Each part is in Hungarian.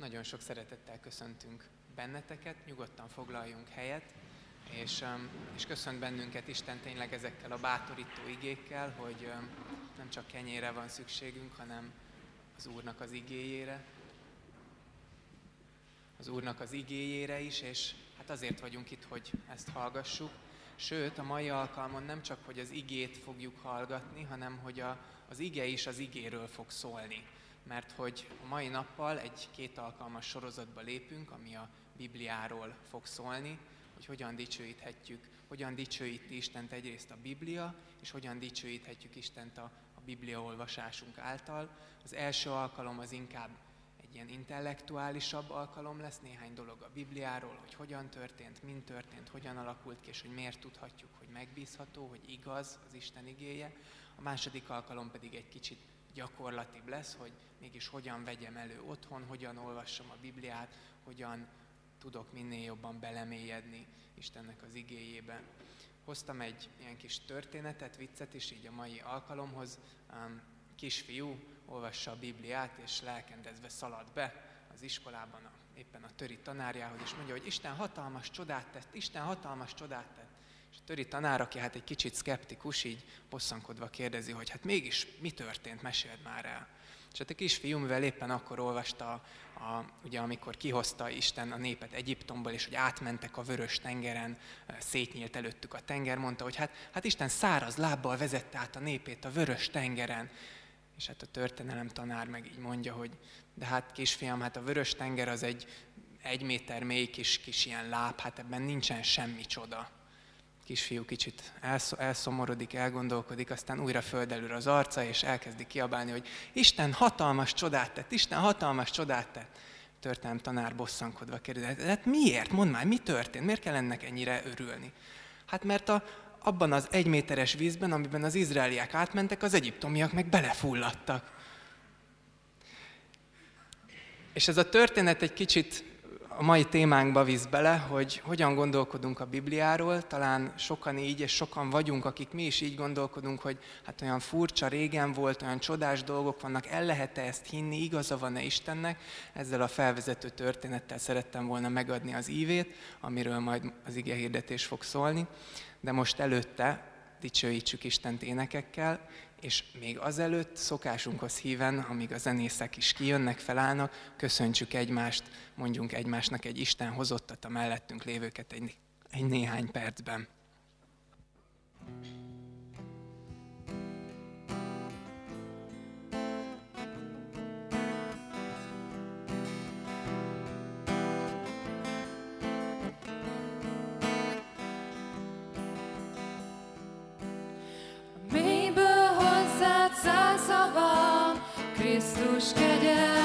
Nagyon sok szeretettel köszöntünk benneteket, nyugodtan foglaljunk helyet, és, um, és köszönt bennünket Isten tényleg ezekkel a bátorító igékkel, hogy um, nem csak kenyére van szükségünk, hanem az Úrnak az igéjére, az Úrnak az igéjére is, és hát azért vagyunk itt, hogy ezt hallgassuk. Sőt, a mai alkalmon nem csak, hogy az igét fogjuk hallgatni, hanem hogy a, az ige is az igéről fog szólni mert hogy a mai nappal egy két alkalmas sorozatba lépünk, ami a Bibliáról fog szólni, hogy hogyan dicsőíthetjük, hogyan dicsőíti Istent egyrészt a Biblia, és hogyan dicsőíthetjük Istent a, a Biblia olvasásunk által. Az első alkalom az inkább egy ilyen intellektuálisabb alkalom lesz, néhány dolog a Bibliáról, hogy hogyan történt, mint történt, hogyan alakult ki, és hogy miért tudhatjuk, hogy megbízható, hogy igaz az Isten igéje. A második alkalom pedig egy kicsit gyakorlatibb lesz, hogy mégis hogyan vegyem elő otthon, hogyan olvassam a Bibliát, hogyan tudok minél jobban belemélyedni Istennek az igéjébe. Hoztam egy ilyen kis történetet, viccet is így a mai alkalomhoz. Kisfiú olvassa a Bibliát, és lelkendezve szalad be az iskolában a, éppen a töri tanárjához, és mondja, hogy Isten hatalmas csodát tett, Isten hatalmas csodát tett. És a töri tanár, aki hát egy kicsit szkeptikus, így bosszankodva kérdezi, hogy hát mégis mi történt, meséld már el. És hát a kisfiú, mivel éppen akkor olvasta, a, ugye amikor kihozta Isten a népet Egyiptomból, és hogy átmentek a vörös tengeren, szétnyílt előttük a tenger, mondta, hogy hát, hát Isten száraz lábbal vezette át a népét a vörös tengeren. És hát a történelem tanár meg így mondja, hogy de hát kisfiam, hát a vörös tenger az egy egy méter mély kis, kis ilyen láb, hát ebben nincsen semmi csoda kisfiú kicsit elszomorodik, elgondolkodik, aztán újra földelül az arca, és elkezdi kiabálni, hogy Isten hatalmas csodát tett, Isten hatalmas csodát tett. Történelem tanár bosszankodva kérdezi, de hát miért? Mondd már, mi történt? Miért kell ennek ennyire örülni? Hát mert a, abban az egyméteres vízben, amiben az izraeliek átmentek, az egyiptomiak meg belefulladtak. És ez a történet egy kicsit a mai témánkba visz bele, hogy hogyan gondolkodunk a Bibliáról, talán sokan így, és sokan vagyunk, akik mi is így gondolkodunk, hogy hát olyan furcsa, régen volt, olyan csodás dolgok vannak, el lehet-e ezt hinni, igaza van-e Istennek? Ezzel a felvezető történettel szerettem volna megadni az ívét, amiről majd az ige hirdetés fog szólni, de most előtte dicsőítsük Istent énekekkel, és még azelőtt szokásunkhoz híven, amíg a zenészek is kijönnek, felállnak, köszöntsük egymást, mondjunk egymásnak egy Isten hozottat a mellettünk lévőket egy, egy néhány percben. thank you Krisztus kegyelme.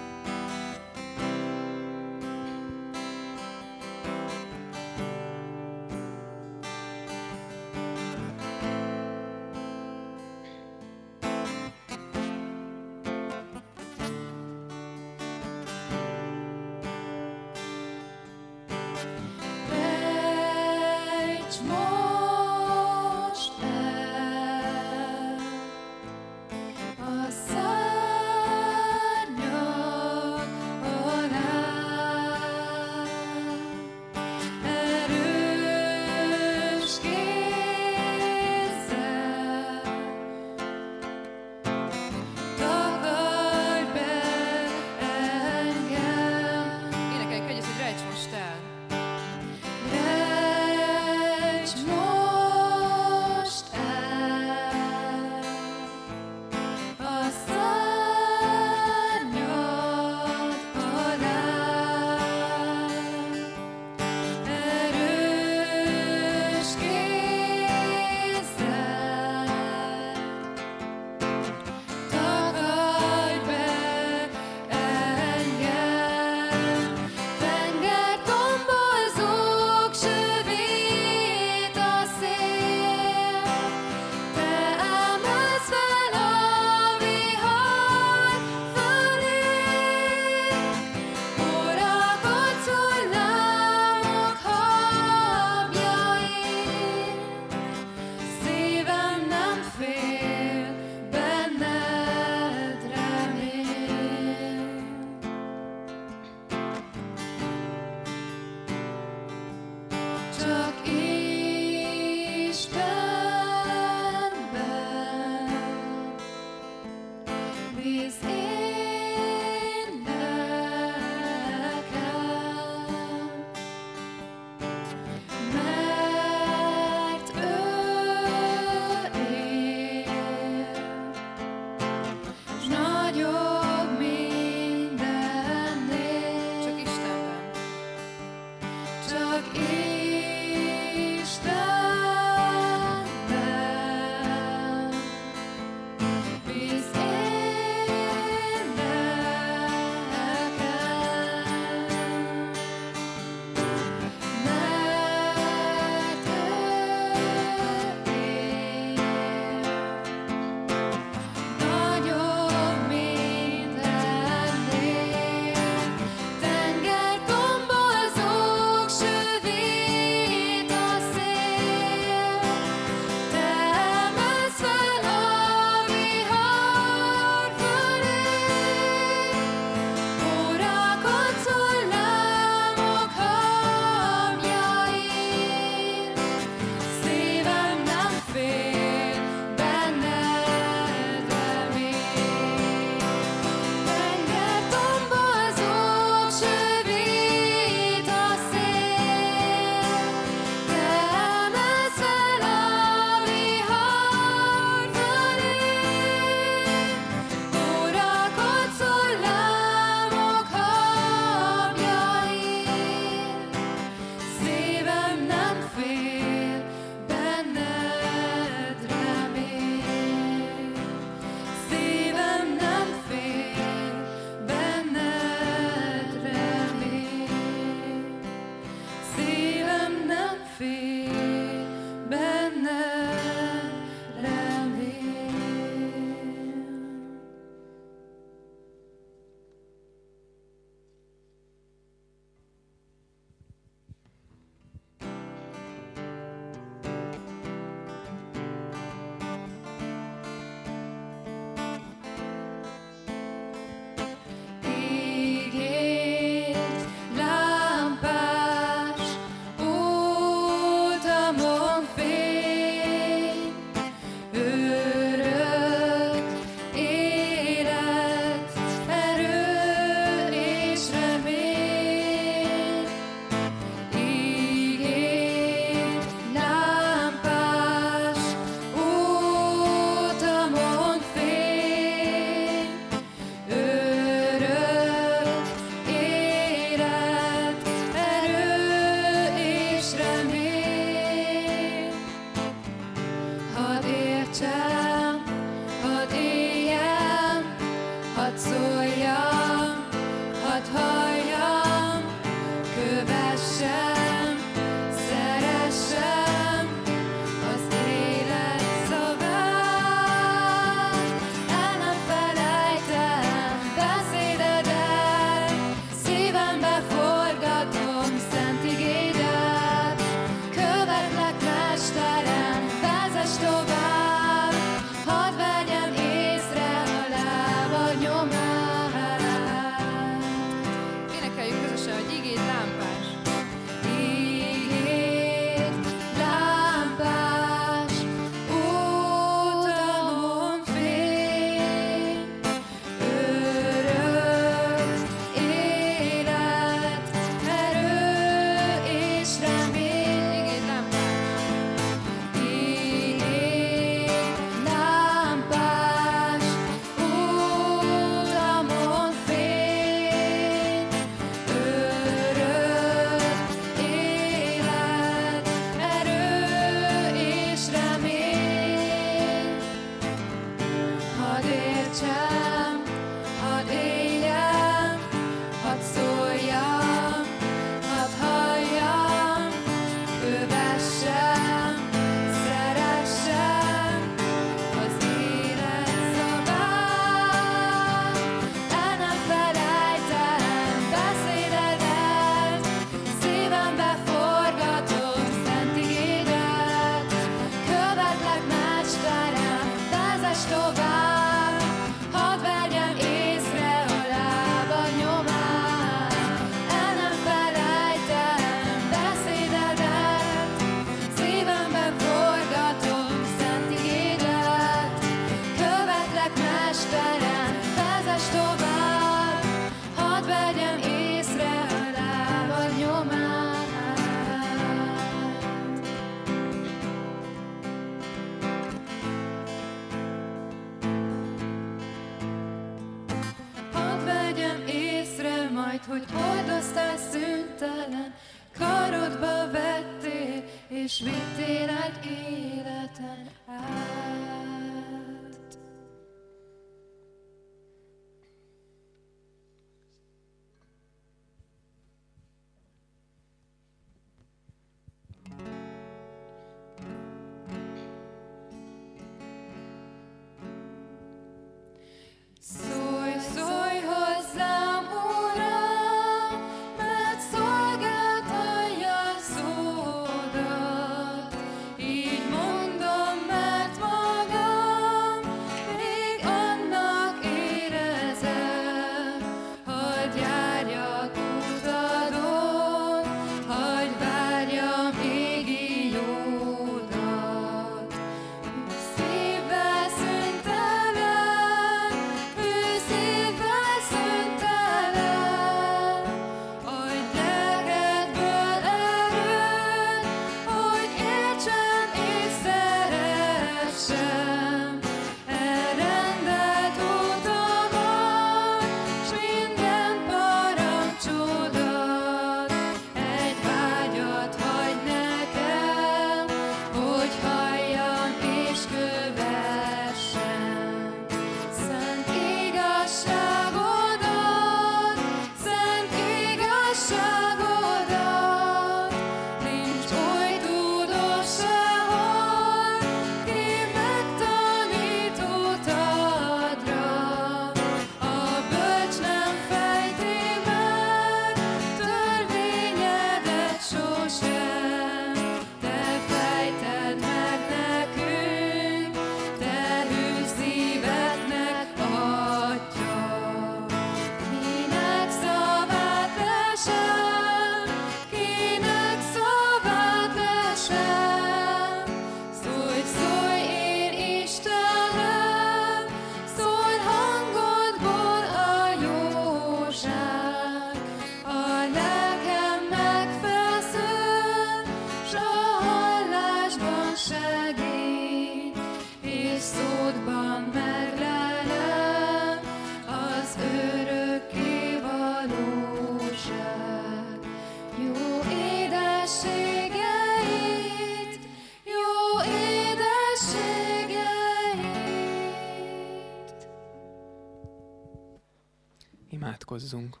Imádkozzunk.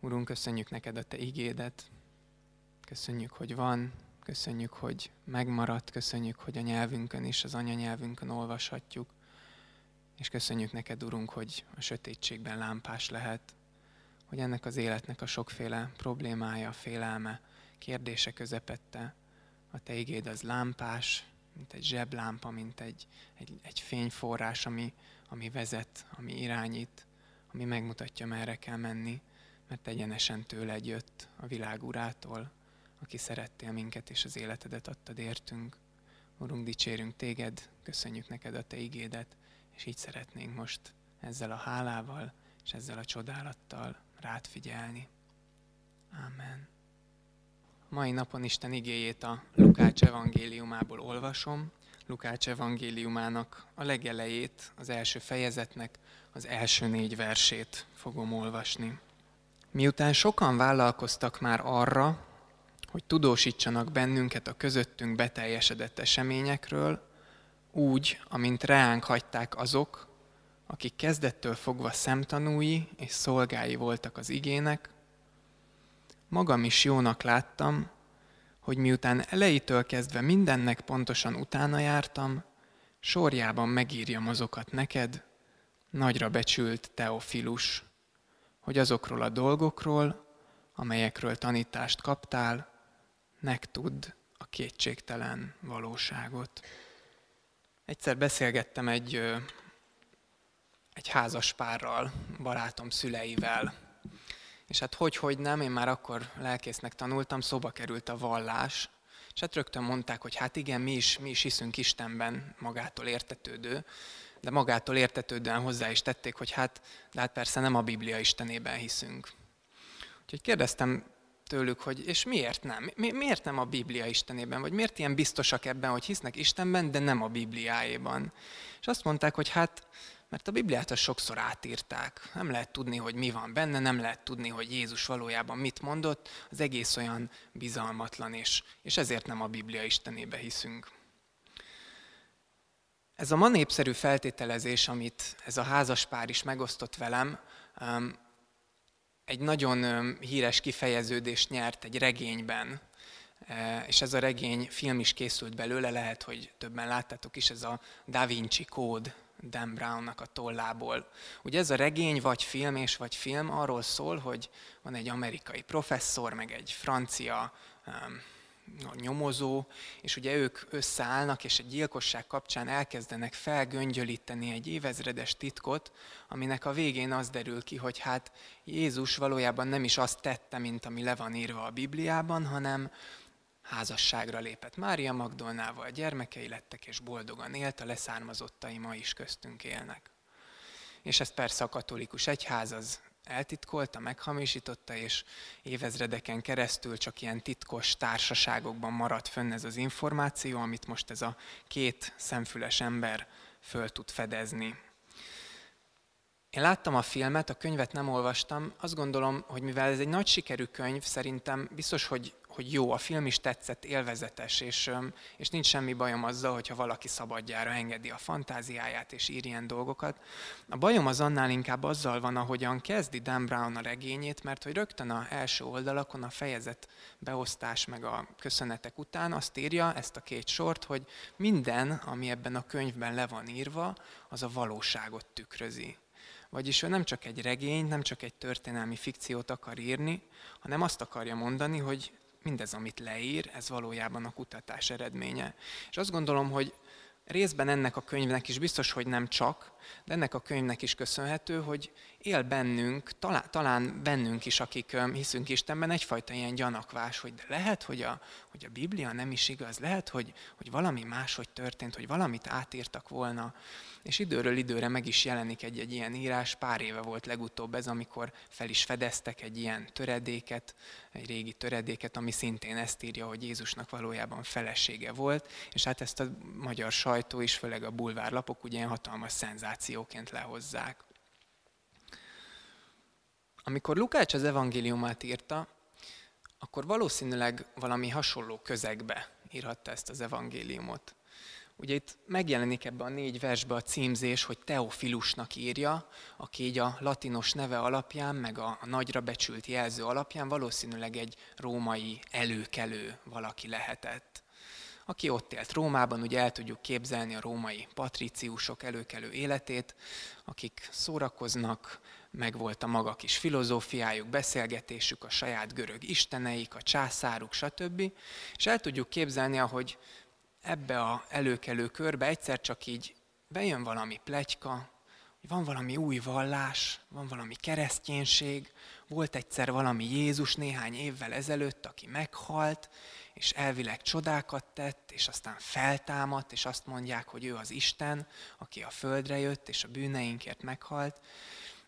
Urunk, köszönjük neked a Te igédet, köszönjük, hogy van, köszönjük, hogy megmaradt, köszönjük, hogy a nyelvünkön is, az anyanyelvünkön olvashatjuk, és köszönjük neked, Urunk, hogy a sötétségben lámpás lehet, hogy ennek az életnek a sokféle problémája, félelme, kérdése közepette, a Te igéd az lámpás, mint egy zseblámpa, mint egy, egy, egy fényforrás, ami, ami vezet, ami irányít, ami megmutatja, merre kell menni, mert egyenesen tőled jött a világ urától, aki szerettél minket, és az életedet adtad értünk. Urunk, dicsérünk téged, köszönjük neked a te igédet, és így szeretnénk most ezzel a hálával és ezzel a csodálattal rád figyelni. Amen. Mai napon Isten igéjét a Lukács evangéliumából olvasom. Lukács evangéliumának a legelejét, az első fejezetnek az első négy versét fogom olvasni. Miután sokan vállalkoztak már arra, hogy tudósítsanak bennünket a közöttünk beteljesedett eseményekről, úgy, amint reánk hagyták azok, akik kezdettől fogva szemtanúi és szolgái voltak az igének, magam is jónak láttam, hogy miután elejétől kezdve mindennek pontosan utána jártam, sorjában megírjam azokat neked, nagyra becsült Teofilus, hogy azokról a dolgokról, amelyekről tanítást kaptál, megtudd a kétségtelen valóságot. Egyszer beszélgettem egy, egy házas párral, barátom szüleivel, és hát hogy, hogy nem, én már akkor lelkésznek tanultam, szóba került a vallás, és hát rögtön mondták, hogy hát igen, mi is, mi is hiszünk Istenben, magától értetődő, de magától értetődően hozzá is tették, hogy hát, de hát persze nem a Biblia Istenében hiszünk. Úgyhogy kérdeztem tőlük, hogy és miért nem? Mi, miért nem a Biblia Istenében? Vagy miért ilyen biztosak ebben, hogy hisznek Istenben, de nem a Bibliájában? És azt mondták, hogy hát, mert a Bibliát azt sokszor átírták. Nem lehet tudni, hogy mi van benne, nem lehet tudni, hogy Jézus valójában mit mondott. Az egész olyan bizalmatlan, és, és ezért nem a Biblia Istenébe hiszünk. Ez a ma népszerű feltételezés, amit ez a házas pár is megosztott velem, um, egy nagyon um, híres kifejeződést nyert egy regényben, e, és ez a regény film is készült belőle, lehet, hogy többen láttátok is, ez a Da Vinci Code Dan Brownnak a tollából. Ugye ez a regény, vagy film és vagy film arról szól, hogy van egy amerikai professzor, meg egy francia um, nyomozó, és ugye ők összeállnak, és egy gyilkosság kapcsán elkezdenek felgöngyölíteni egy évezredes titkot, aminek a végén az derül ki, hogy hát Jézus valójában nem is azt tette, mint ami le van írva a Bibliában, hanem házasságra lépett Mária Magdolnával, gyermekei lettek, és boldogan élt, a leszármazottai ma is köztünk élnek. És ezt persze a katolikus egyház az eltitkolta, meghamisította, és évezredeken keresztül csak ilyen titkos társaságokban maradt fönn ez az információ, amit most ez a két szemfüles ember föl tud fedezni. Én láttam a filmet, a könyvet nem olvastam, azt gondolom, hogy mivel ez egy nagy sikerű könyv, szerintem biztos, hogy hogy jó, a film is tetszett, élvezetes, és, és nincs semmi bajom azzal, hogyha valaki szabadjára engedi a fantáziáját, és ír ilyen dolgokat. A bajom az annál inkább azzal van, ahogyan kezdi Dan Brown a regényét, mert hogy rögtön a első oldalakon a fejezet beosztás meg a köszönetek után azt írja, ezt a két sort, hogy minden, ami ebben a könyvben le van írva, az a valóságot tükrözi. Vagyis ő nem csak egy regény, nem csak egy történelmi fikciót akar írni, hanem azt akarja mondani, hogy mindez, amit leír, ez valójában a kutatás eredménye. És azt gondolom, hogy részben ennek a könyvnek is biztos, hogy nem csak, de ennek a könyvnek is köszönhető, hogy él bennünk, talán, talán bennünk is, akik hiszünk Istenben, egyfajta ilyen gyanakvás, hogy de lehet, hogy a, hogy a Biblia nem is igaz, lehet, hogy, hogy valami máshogy történt, hogy valamit átírtak volna. És időről időre meg is jelenik egy-egy ilyen írás, pár éve volt legutóbb ez, amikor fel is fedeztek egy ilyen töredéket, egy régi töredéket, ami szintén ezt írja, hogy Jézusnak valójában felesége volt, és hát ezt a magyar sajtó is, főleg a bulvárlapok ugye ilyen hatalmas szenzációként lehozzák. Amikor Lukács az evangéliumát írta, akkor valószínűleg valami hasonló közegbe írhatta ezt az evangéliumot. Ugye itt megjelenik ebben a négy versben a címzés, hogy Teofilusnak írja, aki így a latinos neve alapján, meg a nagyra becsült jelző alapján valószínűleg egy római előkelő valaki lehetett. Aki ott élt Rómában, ugye el tudjuk képzelni a római patriciusok előkelő életét, akik szórakoznak, meg volt a maga kis filozófiájuk, beszélgetésük, a saját görög isteneik, a császáruk, stb. És el tudjuk képzelni, ahogy ebbe a előkelő körbe egyszer csak így bejön valami plegyka, hogy van valami új vallás, van valami kereszténység, volt egyszer valami Jézus néhány évvel ezelőtt, aki meghalt, és elvileg csodákat tett, és aztán feltámadt, és azt mondják, hogy ő az Isten, aki a földre jött, és a bűneinkért meghalt.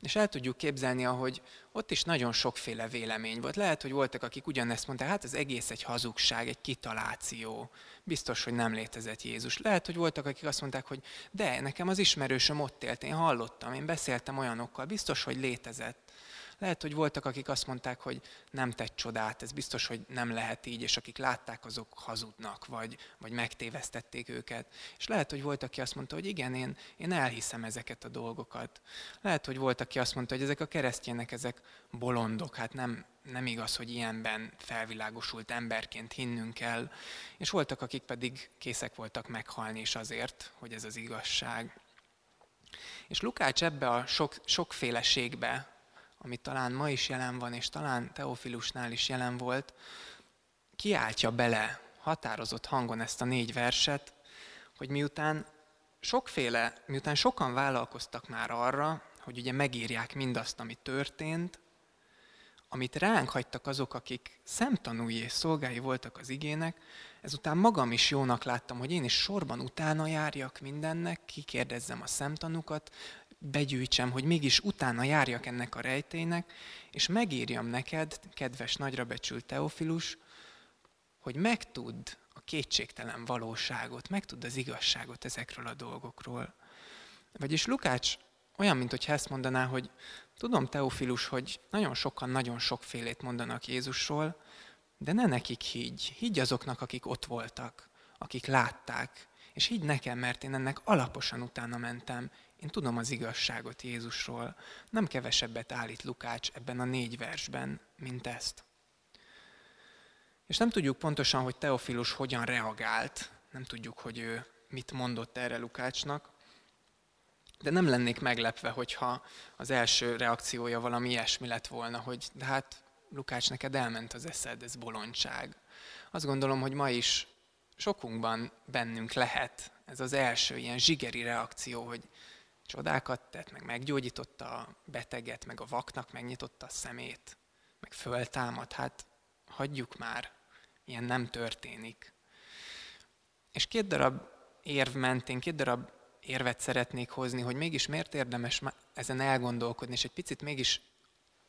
És el tudjuk képzelni, ahogy ott is nagyon sokféle vélemény volt. Lehet, hogy voltak, akik ugyanezt mondták, hát az egész egy hazugság, egy kitaláció. Biztos, hogy nem létezett Jézus. Lehet, hogy voltak, akik azt mondták, hogy de, nekem az ismerősöm ott élt, én hallottam, én beszéltem olyanokkal, biztos, hogy létezett. Lehet, hogy voltak, akik azt mondták, hogy nem tett csodát, ez biztos, hogy nem lehet így, és akik látták, azok hazudnak, vagy, vagy megtévesztették őket. És lehet, hogy volt, aki azt mondta, hogy igen, én, én elhiszem ezeket a dolgokat. Lehet, hogy volt, aki azt mondta, hogy ezek a keresztjének, ezek bolondok, hát nem, nem igaz, hogy ilyenben felvilágosult emberként hinnünk kell. És voltak, akik pedig készek voltak meghalni is azért, hogy ez az igazság. És Lukács ebbe a sok, sokféleségbe, ami talán ma is jelen van, és talán Teofilusnál is jelen volt, kiáltja bele határozott hangon ezt a négy verset, hogy miután sokféle, miután sokan vállalkoztak már arra, hogy ugye megírják mindazt, ami történt, amit ránk hagytak azok, akik szemtanúi és szolgái voltak az igének, ezután magam is jónak láttam, hogy én is sorban utána járjak mindennek, kikérdezzem a szemtanúkat, begyűjtsem, hogy mégis utána járjak ennek a rejtének, és megírjam neked, kedves nagyra becsült Teofilus, hogy megtudd a kétségtelen valóságot, megtudd az igazságot ezekről a dolgokról. Vagyis Lukács olyan, mint hogy ezt mondaná, hogy tudom, Teofilus, hogy nagyon sokan nagyon sokfélét mondanak Jézusról, de ne nekik higgy, higgy azoknak, akik ott voltak, akik látták, és higgy nekem, mert én ennek alaposan utána mentem, én tudom az igazságot Jézusról. Nem kevesebbet állít Lukács ebben a négy versben, mint ezt. És nem tudjuk pontosan, hogy Teofilus hogyan reagált, nem tudjuk, hogy ő mit mondott erre Lukácsnak, de nem lennék meglepve, hogyha az első reakciója valami ilyesmi lett volna, hogy de hát Lukács, neked elment az eszed, ez bolondság. Azt gondolom, hogy ma is sokunkban bennünk lehet ez az első ilyen zsigeri reakció, hogy Csodákat tett, meg meggyógyította a beteget, meg a vaknak megnyitotta a szemét, meg föltámad. Hát hagyjuk már, ilyen nem történik. És két darab érv mentén, két darab érvet szeretnék hozni, hogy mégis miért érdemes ezen elgondolkodni, és egy picit mégis,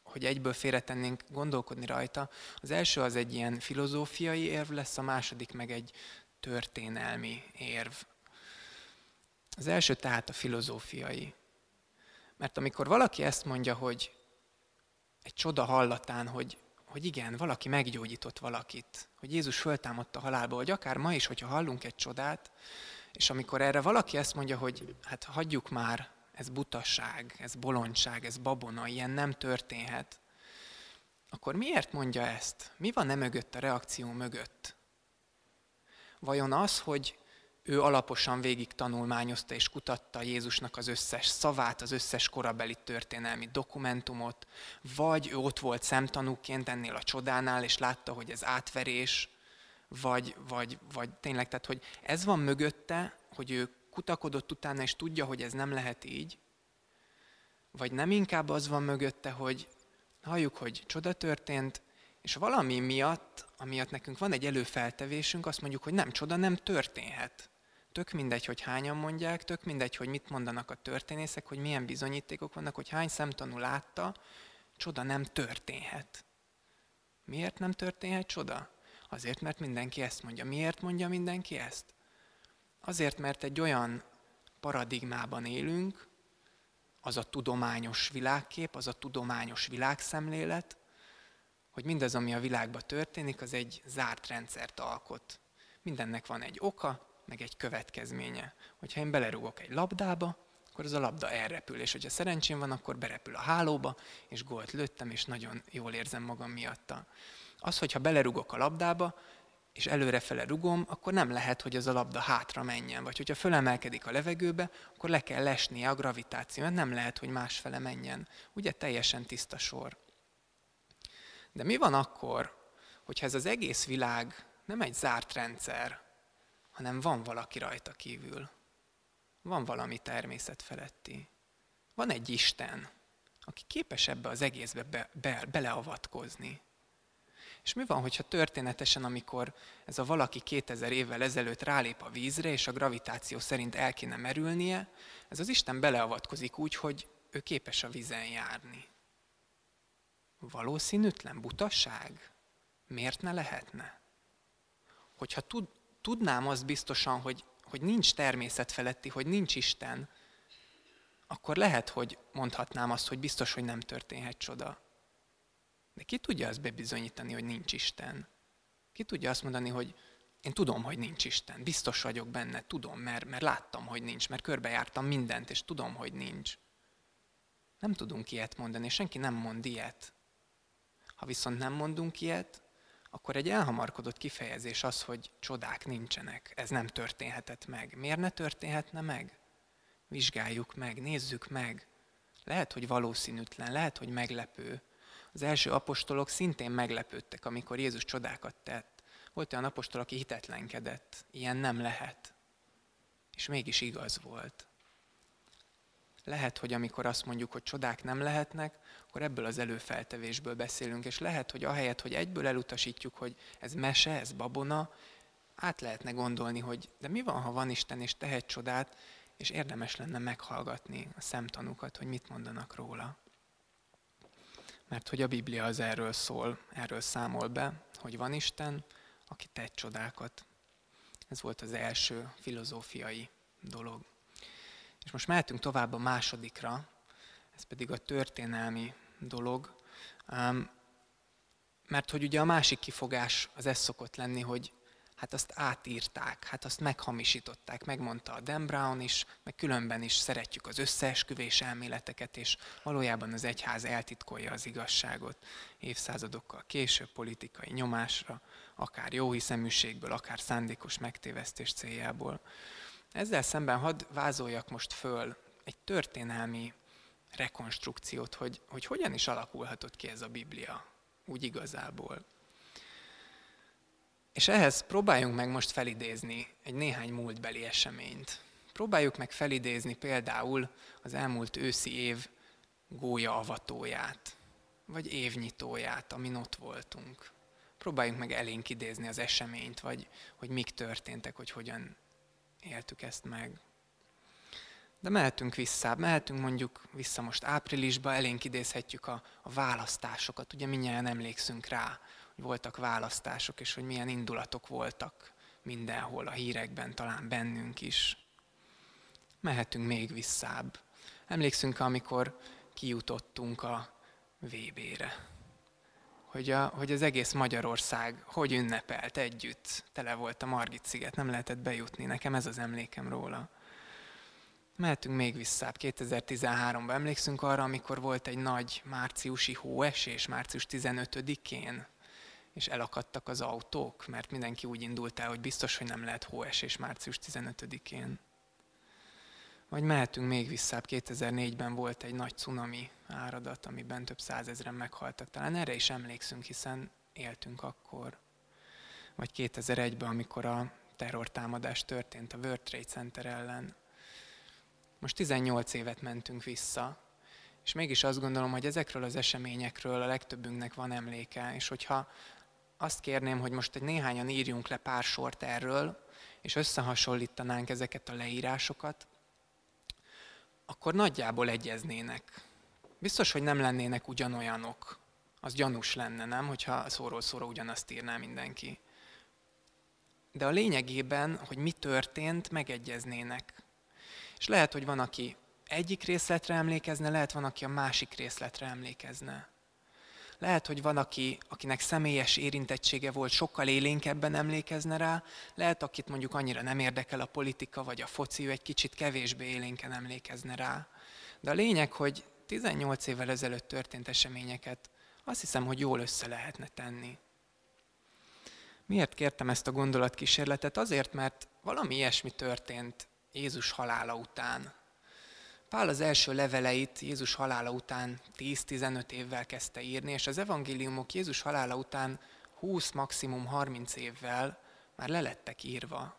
hogy egyből félretennénk gondolkodni rajta. Az első az egy ilyen filozófiai érv lesz, a második meg egy történelmi érv. Az első tehát a filozófiai. Mert amikor valaki ezt mondja, hogy egy csoda hallatán, hogy, hogy igen, valaki meggyógyított valakit, hogy Jézus föltámadta halálba, hogy akár ma is, hogyha hallunk egy csodát, és amikor erre valaki ezt mondja, hogy hát hagyjuk már, ez butasság, ez bolondság, ez babona, ilyen nem történhet, akkor miért mondja ezt? Mi van nem mögött a reakció mögött? Vajon az, hogy ő alaposan végig tanulmányozta és kutatta Jézusnak az összes szavát, az összes korabeli történelmi dokumentumot, vagy ő ott volt szemtanúként ennél a csodánál, és látta, hogy ez átverés, vagy, vagy, vagy tényleg, tehát hogy ez van mögötte, hogy ő kutakodott utána, és tudja, hogy ez nem lehet így, vagy nem inkább az van mögötte, hogy halljuk, hogy csoda történt, és valami miatt, amiatt nekünk van egy előfeltevésünk, azt mondjuk, hogy nem csoda, nem történhet. Tök mindegy, hogy hányan mondják, tök mindegy, hogy mit mondanak a történészek, hogy milyen bizonyítékok vannak, hogy hány szemtanú látta, csoda nem történhet. Miért nem történhet csoda? Azért, mert mindenki ezt mondja. Miért mondja mindenki ezt? Azért, mert egy olyan paradigmában élünk, az a tudományos világkép, az a tudományos világszemlélet, hogy mindaz, ami a világban történik, az egy zárt rendszert alkot. Mindennek van egy oka, meg egy következménye. Hogyha én belerúgok egy labdába, akkor az a labda elrepül, és hogyha szerencsém van, akkor berepül a hálóba, és gólt lőttem, és nagyon jól érzem magam miatta. Az, hogyha belerugok a labdába, és előrefele rugom, akkor nem lehet, hogy az a labda hátra menjen. Vagy hogyha fölemelkedik a levegőbe, akkor le kell lesnie a gravitáció, mert nem lehet, hogy másfele menjen. Ugye teljesen tiszta sor. De mi van akkor, hogyha ez az egész világ nem egy zárt rendszer, hanem van valaki rajta kívül? Van valami természet feletti. Van egy Isten, aki képes ebbe az egészbe be, be, beleavatkozni. És mi van, hogyha történetesen, amikor ez a valaki 2000 évvel ezelőtt rálép a vízre, és a gravitáció szerint el kéne merülnie, ez az Isten beleavatkozik úgy, hogy ő képes a vízen járni. Valószínűtlen butaság? Miért ne lehetne? Hogyha tud, tudnám azt biztosan, hogy, hogy nincs természet feletti, hogy nincs Isten, akkor lehet, hogy mondhatnám azt, hogy biztos, hogy nem történhet csoda. De ki tudja azt bebizonyítani, hogy nincs Isten? Ki tudja azt mondani, hogy én tudom, hogy nincs Isten, biztos vagyok benne, tudom, mert, mert láttam, hogy nincs, mert körbejártam mindent, és tudom, hogy nincs. Nem tudunk ilyet mondani, senki nem mond ilyet. Ha viszont nem mondunk ilyet, akkor egy elhamarkodott kifejezés az, hogy csodák nincsenek, ez nem történhetett meg. Miért ne történhetne meg? Vizsgáljuk meg, nézzük meg. Lehet, hogy valószínűtlen, lehet, hogy meglepő, az első apostolok szintén meglepődtek, amikor Jézus csodákat tett. Volt olyan apostol, aki hitetlenkedett. Ilyen nem lehet. És mégis igaz volt. Lehet, hogy amikor azt mondjuk, hogy csodák nem lehetnek, akkor ebből az előfeltevésből beszélünk, és lehet, hogy ahelyett, hogy egyből elutasítjuk, hogy ez mese, ez babona, át lehetne gondolni, hogy de mi van, ha van Isten és tehet csodát, és érdemes lenne meghallgatni a szemtanúkat, hogy mit mondanak róla mert hogy a Biblia az erről szól, erről számol be, hogy van Isten, aki tett csodákat. Ez volt az első filozófiai dolog. És most mehetünk tovább a másodikra, ez pedig a történelmi dolog, mert hogy ugye a másik kifogás az ez szokott lenni, hogy hát azt átírták, hát azt meghamisították, megmondta a Dan Brown is, meg különben is szeretjük az összeesküvés elméleteket, és valójában az egyház eltitkolja az igazságot évszázadokkal később politikai nyomásra, akár jó hiszeműségből, akár szándékos megtévesztés céljából. Ezzel szemben hadd vázoljak most föl egy történelmi rekonstrukciót, hogy, hogy hogyan is alakulhatott ki ez a Biblia úgy igazából. És ehhez próbáljunk meg most felidézni egy néhány múltbeli eseményt. Próbáljuk meg felidézni például az elmúlt őszi év gólya avatóját, vagy évnyitóját, amin ott voltunk. Próbáljuk meg elénk idézni az eseményt, vagy hogy mik történtek, hogy hogyan éltük ezt meg. De mehetünk vissza, mehetünk mondjuk vissza most áprilisba, elénk idézhetjük a, a választásokat. Ugye mindjárt emlékszünk rá, hogy voltak választások, és hogy milyen indulatok voltak mindenhol, a hírekben, talán bennünk is. Mehetünk még visszább. Emlékszünk, amikor kijutottunk a VB-re. Hogy, a, hogy az egész Magyarország hogy ünnepelt együtt. Tele volt a Margit sziget, nem lehetett bejutni. Nekem ez az emlékem róla. Mehetünk még visszább. 2013-ban emlékszünk arra, amikor volt egy nagy márciusi hóesés, március 15-én és elakadtak az autók, mert mindenki úgy indult el, hogy biztos, hogy nem lehet hóesés március 15-én. Vagy mehetünk még vissza, 2004-ben volt egy nagy cunami áradat, amiben több százezren meghaltak. Talán erre is emlékszünk, hiszen éltünk akkor. Vagy 2001-ben, amikor a terrortámadás történt a World Trade Center ellen. Most 18 évet mentünk vissza, és mégis azt gondolom, hogy ezekről az eseményekről a legtöbbünknek van emléke, és hogyha azt kérném, hogy most egy néhányan írjunk le pár sort erről, és összehasonlítanánk ezeket a leírásokat, akkor nagyjából egyeznének. Biztos, hogy nem lennének ugyanolyanok. Az gyanús lenne, nem, hogyha szóról szóra ugyanazt írná mindenki. De a lényegében, hogy mi történt, megegyeznének. És lehet, hogy van, aki egyik részletre emlékezne, lehet van, aki a másik részletre emlékezne. Lehet, hogy van, aki, akinek személyes érintettsége volt, sokkal élénkebben emlékezne rá, lehet, akit mondjuk annyira nem érdekel a politika vagy a foci, ő egy kicsit kevésbé élénken emlékezne rá. De a lényeg, hogy 18 évvel ezelőtt történt eseményeket azt hiszem, hogy jól össze lehetne tenni. Miért kértem ezt a gondolatkísérletet? Azért, mert valami ilyesmi történt Jézus halála után. Pál az első leveleit Jézus halála után 10-15 évvel kezdte írni, és az evangéliumok Jézus halála után 20, maximum 30 évvel már lelettek írva.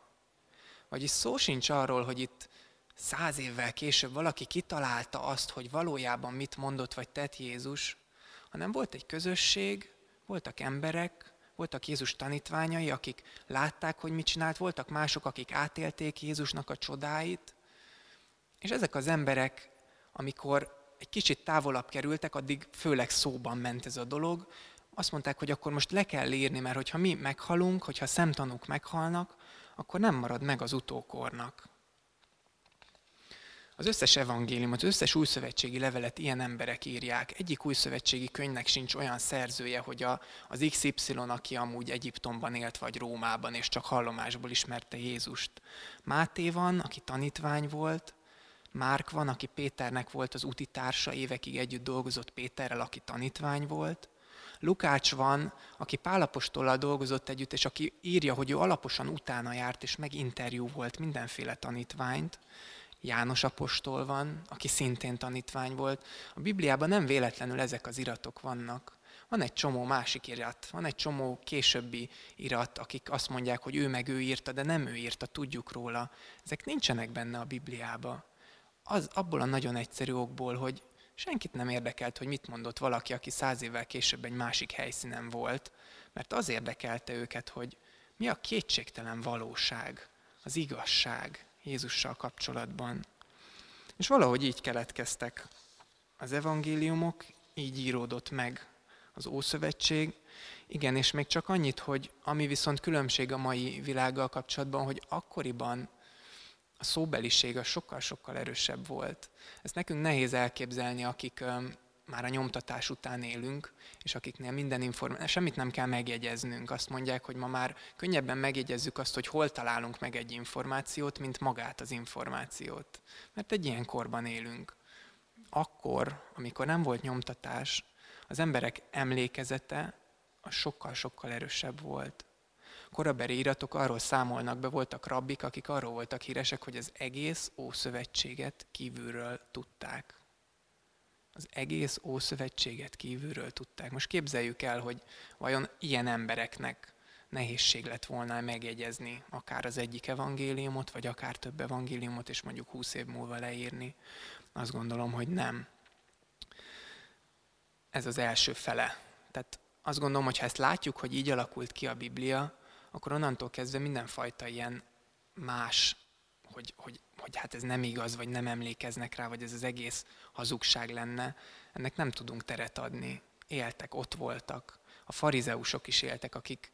Vagyis szó sincs arról, hogy itt száz évvel később valaki kitalálta azt, hogy valójában mit mondott vagy tett Jézus, hanem volt egy közösség, voltak emberek, voltak Jézus tanítványai, akik látták, hogy mit csinált, voltak mások, akik átélték Jézusnak a csodáit, és ezek az emberek, amikor egy kicsit távolabb kerültek, addig főleg szóban ment ez a dolog, azt mondták, hogy akkor most le kell írni, mert hogyha mi meghalunk, hogyha szemtanúk meghalnak, akkor nem marad meg az utókornak. Az összes evangéliumot, az összes újszövetségi levelet ilyen emberek írják. Egyik újszövetségi könyvnek sincs olyan szerzője, hogy a, az XY, aki amúgy Egyiptomban élt, vagy Rómában, és csak hallomásból ismerte Jézust. Máté van, aki tanítvány volt, Márk van, aki Péternek volt az utitársa, évekig együtt dolgozott Péterrel, aki tanítvány volt. Lukács van, aki Pálapostollal dolgozott együtt, és aki írja, hogy ő alaposan utána járt, és meginterjú volt mindenféle tanítványt. János apostol van, aki szintén tanítvány volt. A Bibliában nem véletlenül ezek az iratok vannak. Van egy csomó másik irat, van egy csomó későbbi irat, akik azt mondják, hogy ő meg ő írta, de nem ő írta, tudjuk róla. Ezek nincsenek benne a Bibliába. Az, abból a nagyon egyszerű okból, hogy senkit nem érdekelt, hogy mit mondott valaki, aki száz évvel később egy másik helyszínen volt, mert az érdekelte őket, hogy mi a kétségtelen valóság, az igazság, Jézussal kapcsolatban. És valahogy így keletkeztek az evangéliumok, így íródott meg az Ószövetség. Igen, és még csak annyit, hogy ami viszont különbség a mai világgal kapcsolatban, hogy akkoriban a szóbeliség a sokkal-sokkal erősebb volt. Ezt nekünk nehéz elképzelni, akik már a nyomtatás után élünk, és akiknél minden információ, semmit nem kell megjegyeznünk. Azt mondják, hogy ma már könnyebben megjegyezzük azt, hogy hol találunk meg egy információt, mint magát az információt. Mert egy ilyen korban élünk. Akkor, amikor nem volt nyomtatás, az emberek emlékezete sokkal-sokkal erősebb volt. Korabeli iratok arról számolnak be, voltak rabbik, akik arról voltak híresek, hogy az egész Ószövetséget kívülről tudták az egész Ószövetséget kívülről tudták. Most képzeljük el, hogy vajon ilyen embereknek nehézség lett volna megjegyezni akár az egyik evangéliumot, vagy akár több evangéliumot, és mondjuk húsz év múlva leírni. Azt gondolom, hogy nem. Ez az első fele. Tehát azt gondolom, hogy ha ezt látjuk, hogy így alakult ki a Biblia, akkor onnantól kezdve mindenfajta ilyen más, hogy, hogy hogy hát ez nem igaz, vagy nem emlékeznek rá, vagy ez az egész hazugság lenne, ennek nem tudunk teret adni. Éltek, ott voltak. A farizeusok is éltek, akik,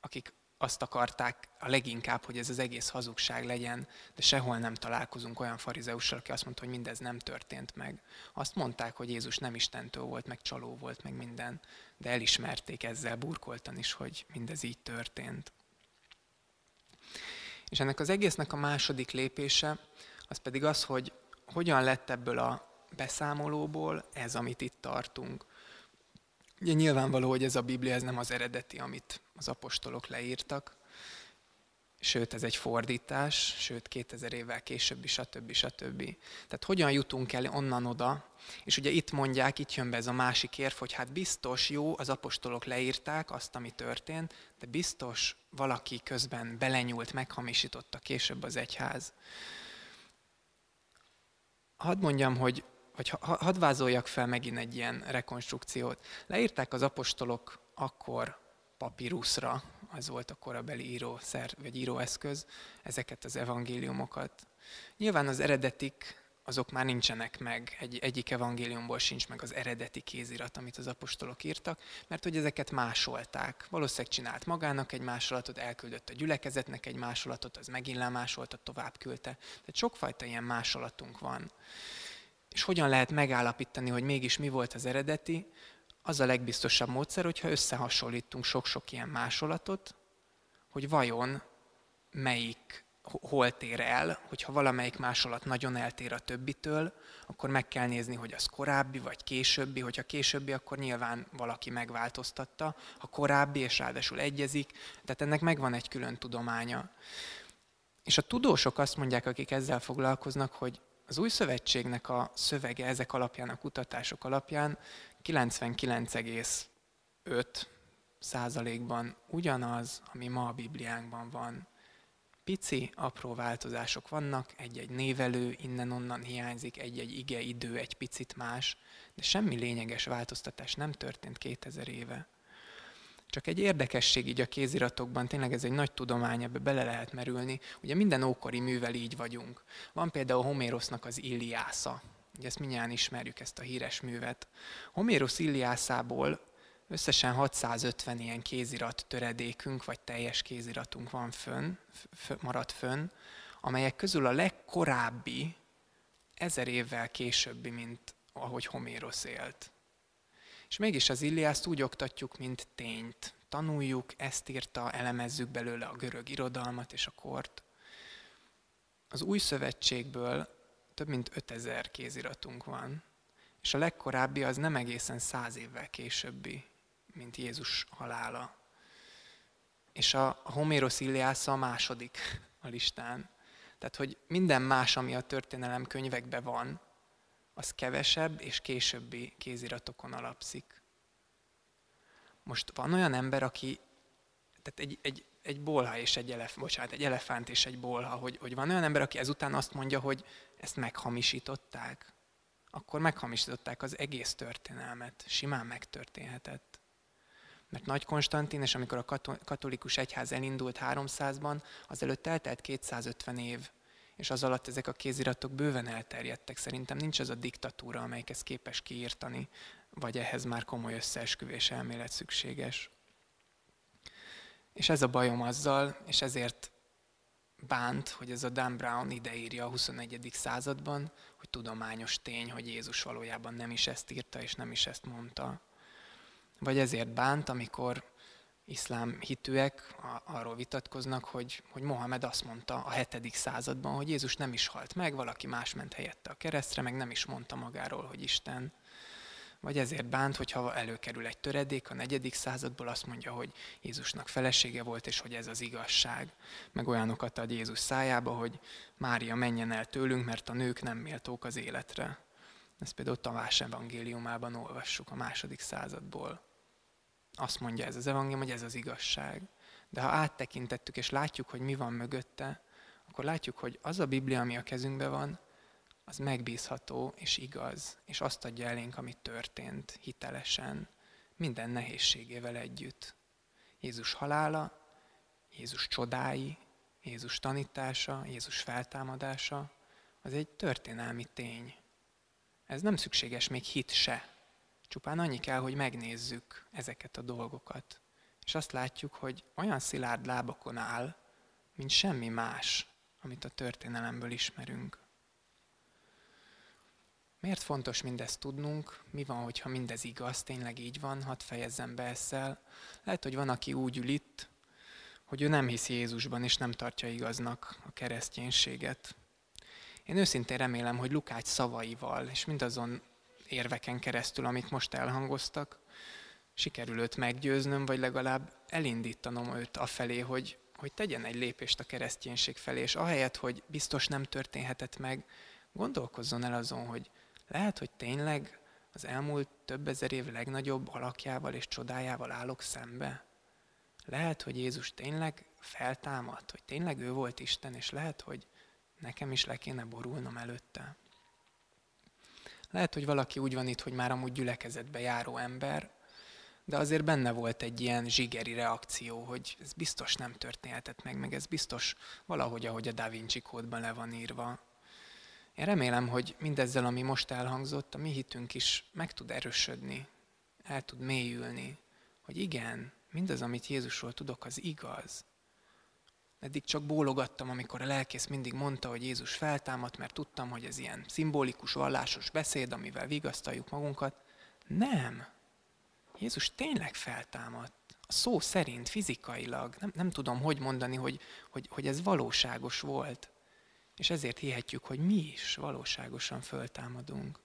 akik azt akarták a leginkább, hogy ez az egész hazugság legyen, de sehol nem találkozunk olyan farizeussal, aki azt mondta, hogy mindez nem történt meg. Azt mondták, hogy Jézus nem Istentől volt, meg csaló volt, meg minden, de elismerték ezzel burkoltan is, hogy mindez így történt. És ennek az egésznek a második lépése, az pedig az, hogy hogyan lett ebből a beszámolóból ez, amit itt tartunk. Ugye nyilvánvaló, hogy ez a Biblia ez nem az eredeti, amit az apostolok leírtak, sőt ez egy fordítás, sőt 2000 évvel később, stb. stb. Tehát hogyan jutunk el onnan oda, és ugye itt mondják, itt jön be ez a másik érv, hogy hát biztos jó, az apostolok leírták azt, ami történt, de biztos valaki közben belenyúlt, meghamisította később az egyház. Hadd mondjam, hogy vagy hadd vázoljak fel megint egy ilyen rekonstrukciót. Leírták az apostolok akkor papíruszra, az volt a korabeli írószer, vagy íróeszköz, ezeket az evangéliumokat. Nyilván az eredetik azok már nincsenek meg, egy, egyik evangéliumból sincs meg az eredeti kézirat, amit az apostolok írtak, mert hogy ezeket másolták. Valószínűleg csinált magának egy másolatot, elküldött a gyülekezetnek egy másolatot, az megint lemásolta, tovább küldte. Tehát sokfajta ilyen másolatunk van. És hogyan lehet megállapítani, hogy mégis mi volt az eredeti? az a legbiztosabb módszer, hogyha összehasonlítunk sok-sok ilyen másolatot, hogy vajon melyik hol tér el, hogyha valamelyik másolat nagyon eltér a többitől, akkor meg kell nézni, hogy az korábbi vagy későbbi, hogyha későbbi, akkor nyilván valaki megváltoztatta, ha korábbi és ráadásul egyezik, tehát ennek megvan egy külön tudománya. És a tudósok azt mondják, akik ezzel foglalkoznak, hogy az új szövetségnek a szövege ezek alapján, a kutatások alapján 99,5 százalékban ugyanaz, ami ma a Bibliánkban van. Pici, apró változások vannak, egy-egy névelő innen-onnan hiányzik, egy-egy ige idő egy picit más, de semmi lényeges változtatás nem történt 2000 éve. Csak egy érdekesség így a kéziratokban, tényleg ez egy nagy tudomány, ebbe bele lehet merülni. Ugye minden ókori művel így vagyunk. Van például Homérosznak az Illiásza. Ugye ezt mindjárt ismerjük, ezt a híres művet. Homérosz Illiászából összesen 650 ilyen kézirat töredékünk, vagy teljes kéziratunk van fönn, maradt fönn, amelyek közül a legkorábbi ezer évvel későbbi, mint ahogy Homérosz élt. És mégis az Illiászt úgy oktatjuk, mint tényt. Tanuljuk, ezt írta, elemezzük belőle a görög irodalmat és a kort. Az új szövetségből több mint 5000 kéziratunk van, és a legkorábbi az nem egészen száz évvel későbbi, mint Jézus halála. És a Homérosz Iliásza a második a listán. Tehát, hogy minden más, ami a történelem könyvekben van, az kevesebb és későbbi kéziratokon alapszik. Most van olyan ember, aki, tehát egy, egy, egy bolha és egy elef, bocsánat, egy elefánt és egy bolha, hogy, hogy van olyan ember, aki ezután azt mondja, hogy ezt meghamisították, akkor meghamisították az egész történelmet. Simán megtörténhetett. Mert Nagy Konstantin, és amikor a katolikus egyház elindult 300-ban, azelőtt eltelt 250 év, és az alatt ezek a kéziratok bőven elterjedtek. Szerintem nincs az a diktatúra, amelyik ezt képes kiírtani, vagy ehhez már komoly összeesküvés elmélet szükséges. És ez a bajom azzal, és ezért bánt, hogy ez a Dan Brown ideírja a 21. században, hogy tudományos tény, hogy Jézus valójában nem is ezt írta, és nem is ezt mondta. Vagy ezért bánt, amikor iszlám hitűek arról vitatkoznak, hogy, hogy Mohamed azt mondta a 7. században, hogy Jézus nem is halt meg, valaki más ment helyette a keresztre, meg nem is mondta magáról, hogy Isten. Vagy ezért bánt, hogyha előkerül egy töredék a negyedik századból, azt mondja, hogy Jézusnak felesége volt, és hogy ez az igazság. Meg olyanokat ad Jézus szájába, hogy Mária menjen el tőlünk, mert a nők nem méltók az életre. Ezt például Tamás evangéliumában olvassuk a második századból. Azt mondja ez az evangélium, hogy ez az igazság. De ha áttekintettük és látjuk, hogy mi van mögötte, akkor látjuk, hogy az a Biblia, ami a kezünkben van, az megbízható és igaz, és azt adja elénk, ami történt hitelesen, minden nehézségével együtt. Jézus halála, Jézus csodái, Jézus tanítása, Jézus feltámadása, az egy történelmi tény. Ez nem szükséges még hit se. Csupán annyi kell, hogy megnézzük ezeket a dolgokat. És azt látjuk, hogy olyan szilárd lábakon áll, mint semmi más, amit a történelemből ismerünk. Miért fontos mindezt tudnunk? Mi van, hogyha mindez igaz, tényleg így van? Hadd fejezzem be ezzel. Lehet, hogy van, aki úgy ül itt, hogy ő nem hisz Jézusban, és nem tartja igaznak a kereszténységet. Én őszintén remélem, hogy Lukács szavaival, és mindazon érveken keresztül, amik most elhangoztak, sikerül őt meggyőznöm, vagy legalább elindítanom őt afelé, hogy, hogy tegyen egy lépést a kereszténység felé, és ahelyett, hogy biztos nem történhetett meg, gondolkozzon el azon, hogy lehet, hogy tényleg az elmúlt több ezer év legnagyobb alakjával és csodájával állok szembe. Lehet, hogy Jézus tényleg feltámadt, hogy tényleg ő volt Isten, és lehet, hogy nekem is le kéne borulnom előtte. Lehet, hogy valaki úgy van itt, hogy már amúgy gyülekezetbe járó ember, de azért benne volt egy ilyen zsigeri reakció, hogy ez biztos nem történhetett meg, meg ez biztos valahogy, ahogy a Da Vinci kódban le van írva. Én remélem, hogy mindezzel, ami most elhangzott, a mi hitünk is meg tud erősödni, el tud mélyülni, hogy igen, mindaz, amit Jézusról tudok, az igaz. Eddig csak bólogattam, amikor a lelkész mindig mondta, hogy Jézus feltámadt, mert tudtam, hogy ez ilyen szimbolikus, vallásos beszéd, amivel vigasztaljuk magunkat. Nem. Jézus tényleg feltámadt. A szó szerint, fizikailag. Nem, nem tudom, hogy mondani, hogy, hogy, hogy ez valóságos volt. És ezért hihetjük, hogy mi is valóságosan föltámadunk.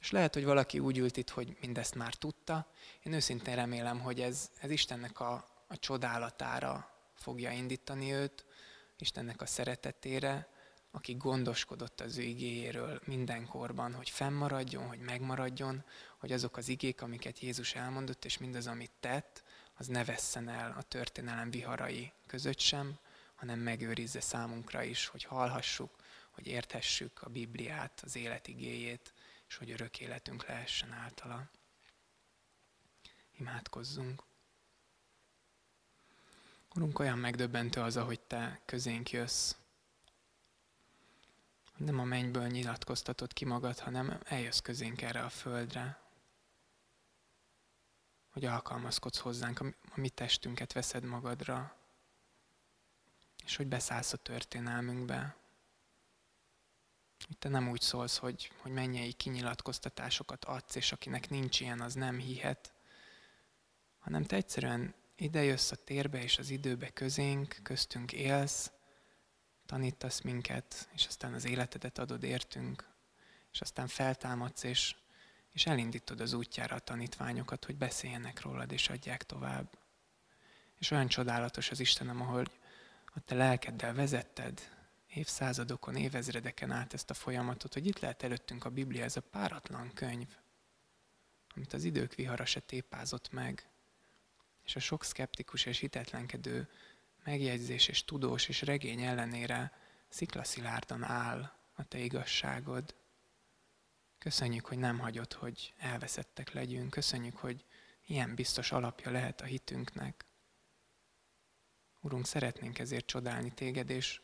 És lehet, hogy valaki úgy ült itt, hogy mindezt már tudta. Én őszintén remélem, hogy ez, ez Istennek a, a csodálatára fogja indítani őt, Istennek a szeretetére, aki gondoskodott az ő igéjéről mindenkorban, hogy fennmaradjon, hogy megmaradjon, hogy azok az igék, amiket Jézus elmondott, és mindaz, amit tett, az ne vesszen el a történelem viharai között sem, hanem megőrizze számunkra is, hogy hallhassuk, hogy érthessük a Bibliát, az élet igéjét, és hogy örök életünk lehessen általa. Imádkozzunk. Urunk, olyan megdöbbentő az, ahogy Te közénk jössz. Nem a mennyből nyilatkoztatod ki magad, hanem eljössz közénk erre a földre. Hogy alkalmazkodsz hozzánk, a mi testünket veszed magadra, és hogy beszállsz a történelmünkbe. Hogy te nem úgy szólsz, hogy, hogy mennyei kinyilatkoztatásokat adsz, és akinek nincs ilyen, az nem hihet, hanem te egyszerűen idejössz a térbe és az időbe közénk, köztünk élsz, tanítasz minket, és aztán az életedet adod értünk, és aztán feltámadsz, és, és elindítod az útjára a tanítványokat, hogy beszéljenek rólad, és adják tovább. És olyan csodálatos az Istenem, ahogy a te lelkeddel vezetted évszázadokon, évezredeken át ezt a folyamatot, hogy itt lehet előttünk a Biblia, ez a páratlan könyv, amit az idők vihara se tépázott meg, és a sok szkeptikus és hitetlenkedő megjegyzés és tudós és regény ellenére sziklaszilárdan áll a te igazságod. Köszönjük, hogy nem hagyod, hogy elveszettek legyünk. Köszönjük, hogy ilyen biztos alapja lehet a hitünknek. Urunk, szeretnénk ezért csodálni téged, és,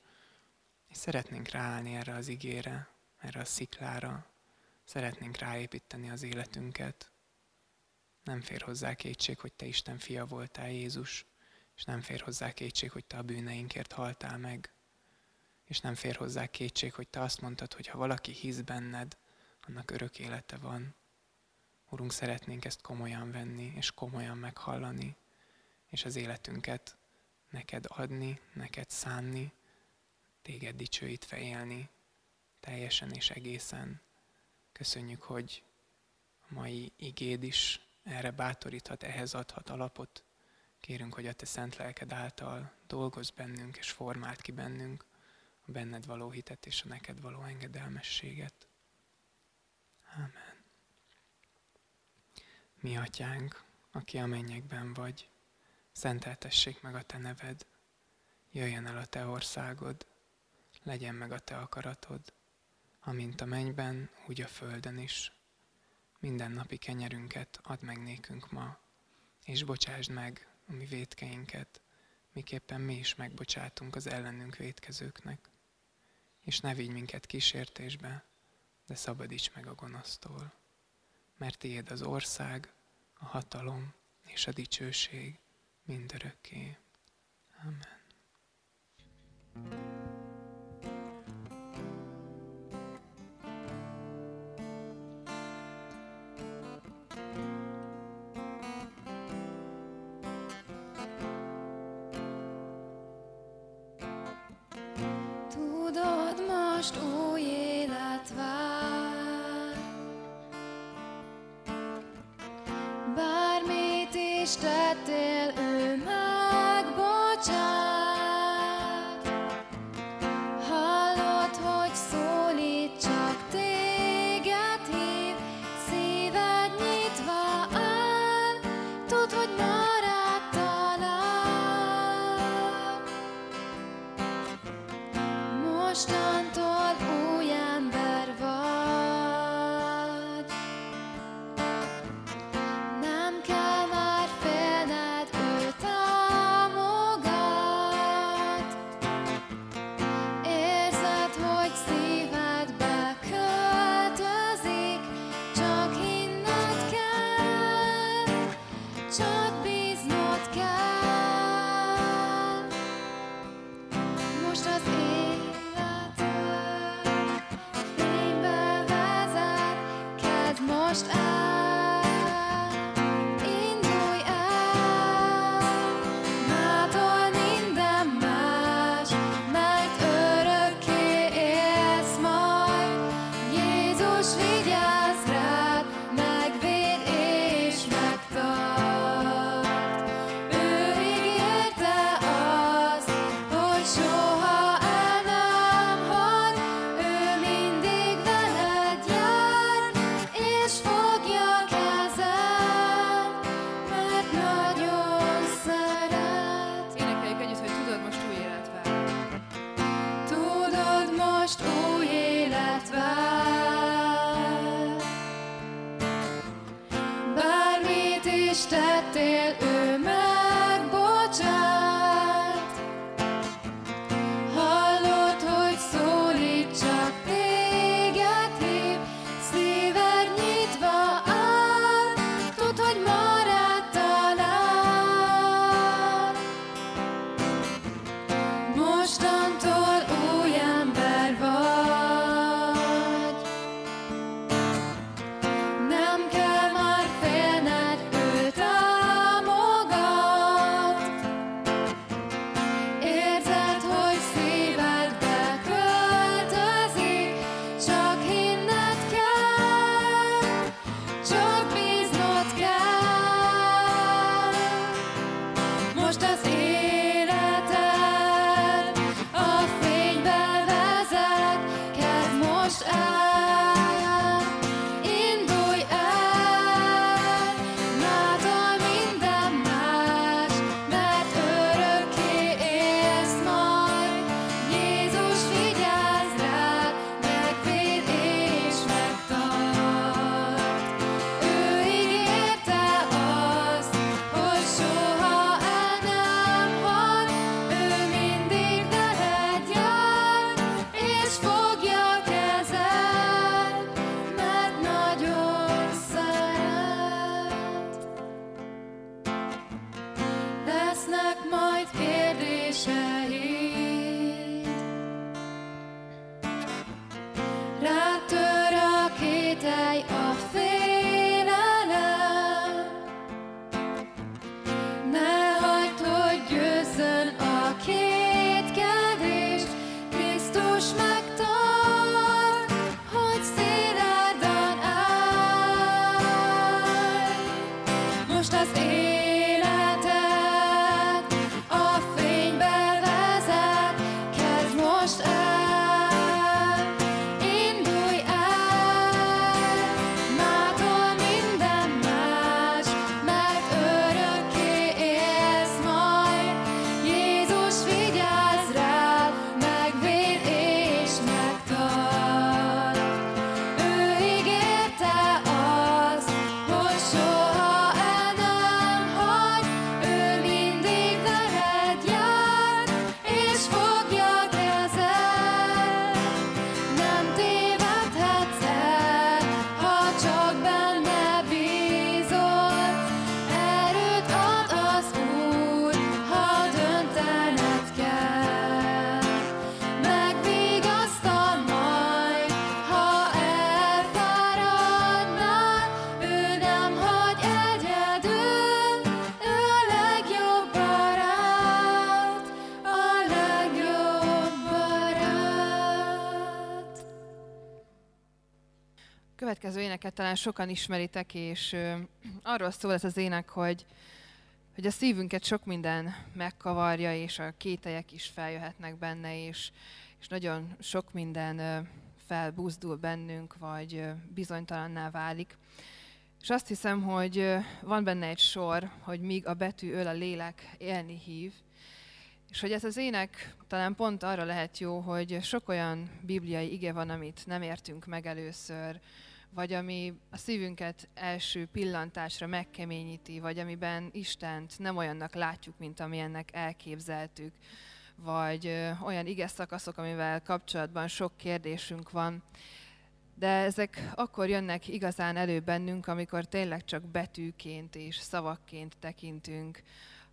és szeretnénk ráállni erre az igére, erre a sziklára. Szeretnénk ráépíteni az életünket. Nem fér hozzá kétség, hogy te Isten fia voltál, Jézus, és nem fér hozzá kétség, hogy te a bűneinkért haltál meg. És nem fér hozzá kétség, hogy te azt mondtad, hogy ha valaki hisz benned, annak örök élete van. Urunk, szeretnénk ezt komolyan venni, és komolyan meghallani, és az életünket neked adni, neked szánni, téged dicsőítve élni, teljesen és egészen. Köszönjük, hogy a mai igéd is erre bátoríthat, ehhez adhat alapot. Kérünk, hogy a Te szent lelked által dolgozz bennünk és formált ki bennünk a benned való hitet és a neked való engedelmességet. Ámen. Mi atyánk, aki a mennyekben vagy, szenteltessék meg a Te neved, jöjjön el a Te országod, legyen meg a Te akaratod, amint a mennyben, úgy a földön is. Minden napi kenyerünket add meg nékünk ma, és bocsásd meg a mi védkeinket, miképpen mi is megbocsátunk az ellenünk védkezőknek. És ne vigy minket kísértésbe, de szabadíts meg a gonosztól. Mert tiéd az ország, a hatalom és a dicsőség mindörökké. Amen. Tudod, most új élet vár. Bármit is tettél, ő Most éneket talán sokan ismeritek, és arról szól ez az ének, hogy, hogy a szívünket sok minden megkavarja, és a kételyek is feljöhetnek benne, és, és nagyon sok minden felbuzdul bennünk, vagy bizonytalanná válik. És azt hiszem, hogy van benne egy sor, hogy míg a betű öl a lélek, élni hív, és hogy ez az ének talán pont arra lehet jó, hogy sok olyan bibliai ige van, amit nem értünk meg először, vagy ami a szívünket első pillantásra megkeményíti, vagy amiben Istent nem olyannak látjuk, mint amilyennek elképzeltük, vagy olyan ige szakaszok, amivel kapcsolatban sok kérdésünk van. De ezek akkor jönnek igazán elő bennünk, amikor tényleg csak betűként és szavakként tekintünk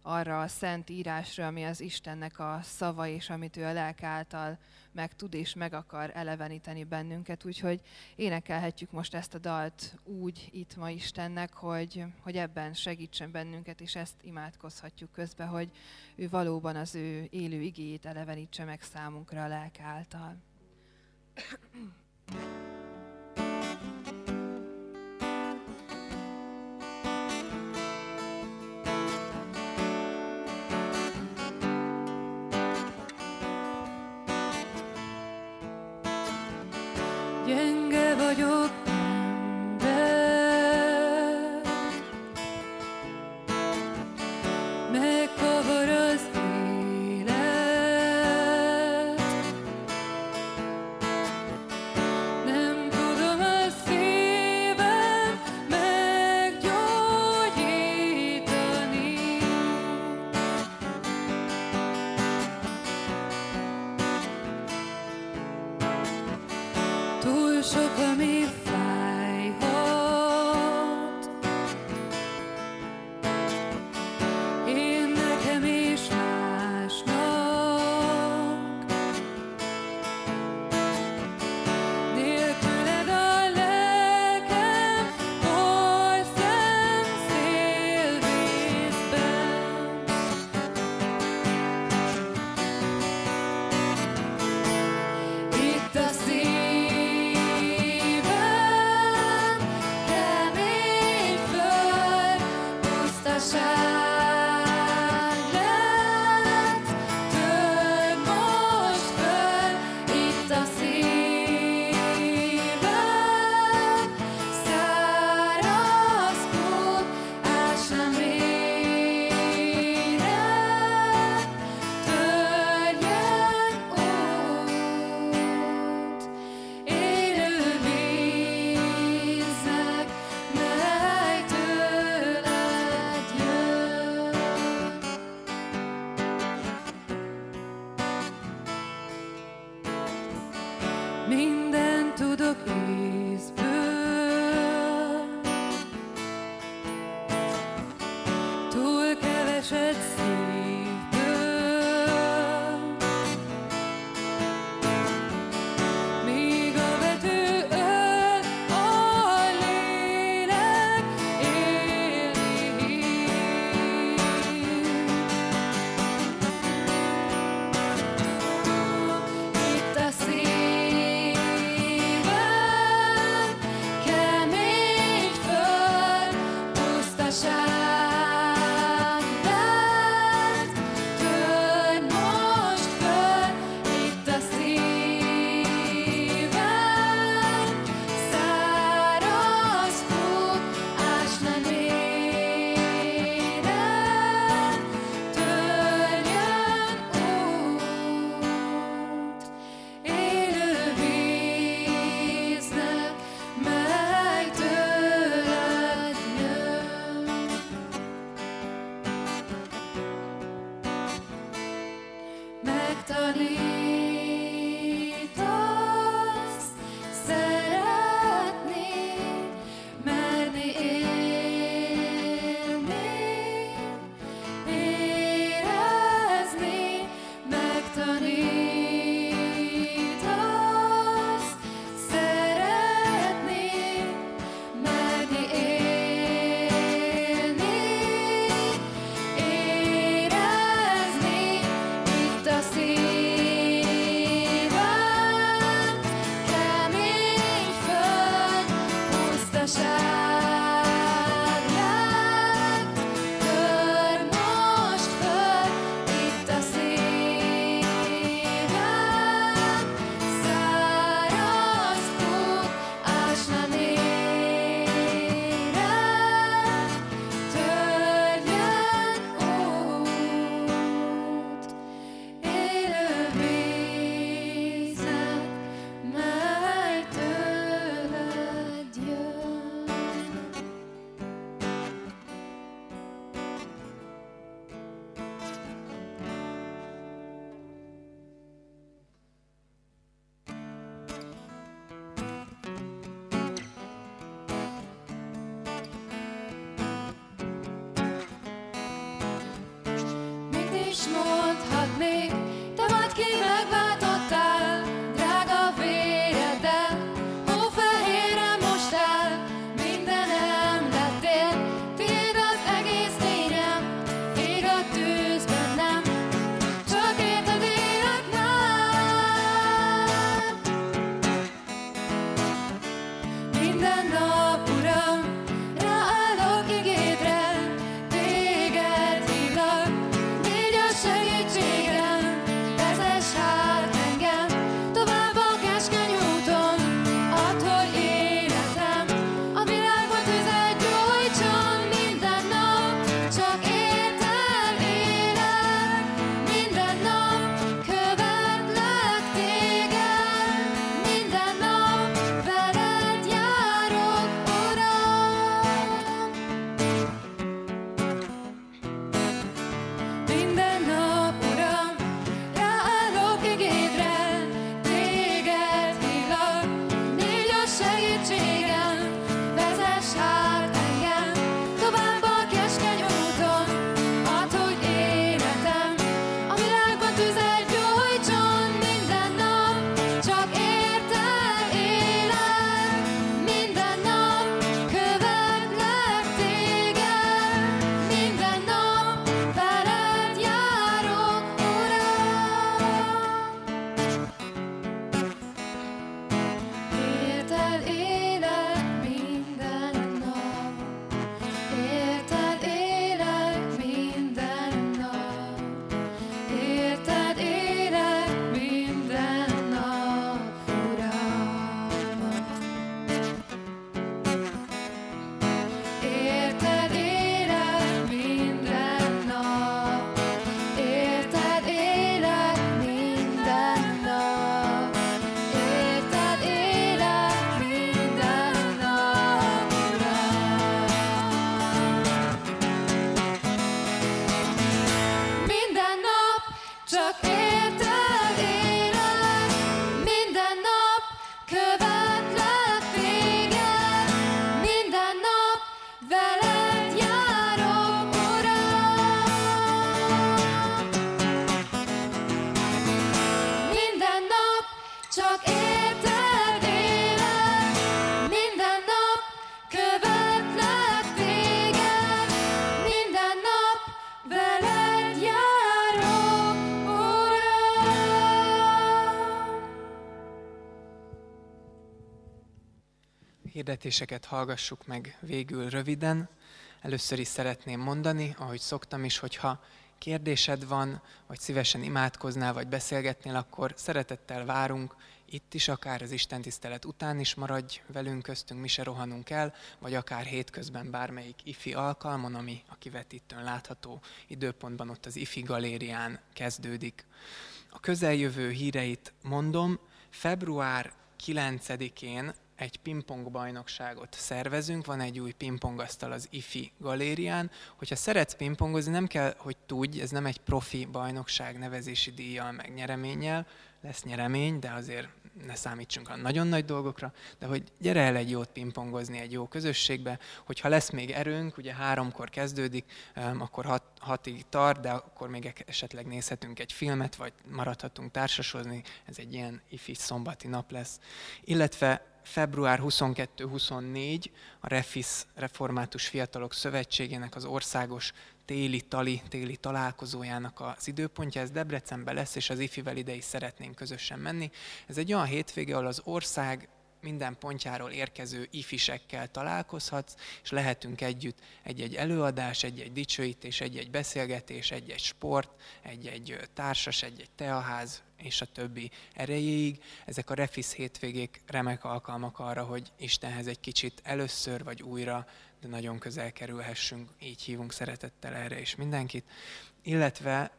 arra a szent írásra, ami az Istennek a szava, és amit ő a lelk által meg tud és meg akar eleveníteni bennünket. Úgyhogy énekelhetjük most ezt a dalt úgy itt ma Istennek, hogy, hogy ebben segítsen bennünket, és ezt imádkozhatjuk közbe, hogy ő valóban az ő élő igéjét elevenítse meg számunkra a lelk által. Gyenge Nektarin hirdetéseket hallgassuk meg végül röviden. Először is szeretném mondani, ahogy szoktam is, hogyha kérdésed van, vagy szívesen imádkoznál, vagy beszélgetnél, akkor szeretettel várunk, itt is, akár az Isten tisztelet után is maradj velünk köztünk, mi se rohanunk el, vagy akár hétközben bármelyik ifi alkalmon, ami a kivetítőn látható időpontban ott az ifi galérián kezdődik. A közeljövő híreit mondom, február 9-én egy pingpong bajnokságot szervezünk, van egy új pingpongasztal az IFI galérián. Hogyha szeretsz pingpongozni, nem kell, hogy tudj, ez nem egy profi bajnokság nevezési díjjal, meg nyereménnyel, lesz nyeremény, de azért ne számítsunk a nagyon nagy dolgokra, de hogy gyere el egy jót pingpongozni egy jó közösségbe, hogyha lesz még erőnk, ugye háromkor kezdődik, akkor hat, hatig tart, de akkor még esetleg nézhetünk egy filmet, vagy maradhatunk társasozni, ez egy ilyen ifi szombati nap lesz. Illetve február 22-24 a Refis Református Fiatalok Szövetségének az országos téli tali, téli találkozójának az időpontja, ez Debrecenben lesz, és az IFI-vel ide is szeretnénk közösen menni. Ez egy olyan hétvége, ahol az ország minden pontjáról érkező ifisekkel találkozhatsz, és lehetünk együtt egy-egy előadás, egy-egy dicsőítés, egy-egy beszélgetés, egy-egy sport, egy-egy társas, egy-egy teaház, és a többi erejéig. Ezek a Refis hétvégék remek alkalmak arra, hogy Istenhez egy kicsit először vagy újra, de nagyon közel kerülhessünk, így hívunk szeretettel erre is mindenkit illetve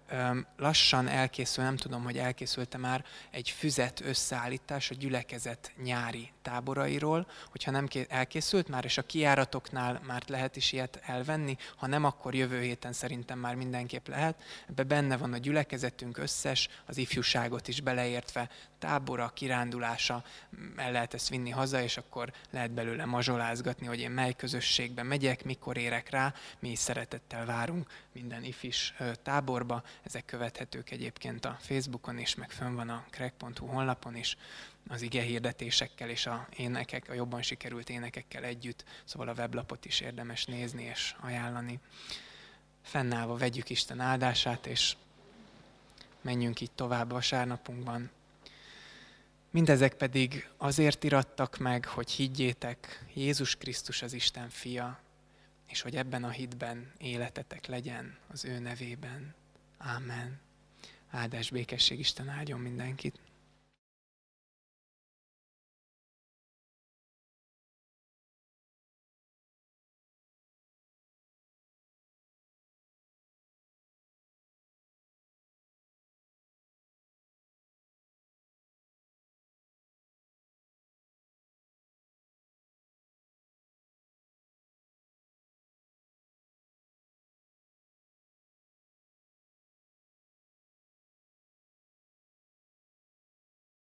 lassan elkészül, nem tudom, hogy elkészülte már egy füzet összeállítás a gyülekezet nyári táborairól, hogyha nem elkészült már, és a kiáratoknál már lehet is ilyet elvenni, ha nem, akkor jövő héten szerintem már mindenképp lehet. Ebbe benne van a gyülekezetünk összes, az ifjúságot is beleértve, tábora, kirándulása, el lehet ezt vinni haza, és akkor lehet belőle mazsolázgatni, hogy én mely közösségbe megyek, mikor érek rá, mi is szeretettel várunk minden ifis táborba. Ezek követhetők egyébként a Facebookon is, meg fönn van a crack.hu honlapon is az ige hirdetésekkel és a énekek, a jobban sikerült énekekkel együtt, szóval a weblapot is érdemes nézni és ajánlani. Fennállva vegyük Isten áldását, és menjünk így tovább vasárnapunkban. Mindezek pedig azért irattak meg, hogy higgyétek, Jézus Krisztus az Isten fia, és hogy ebben a hitben életetek legyen az ő nevében. Ámen. Áldás békesség Isten áldjon mindenkit.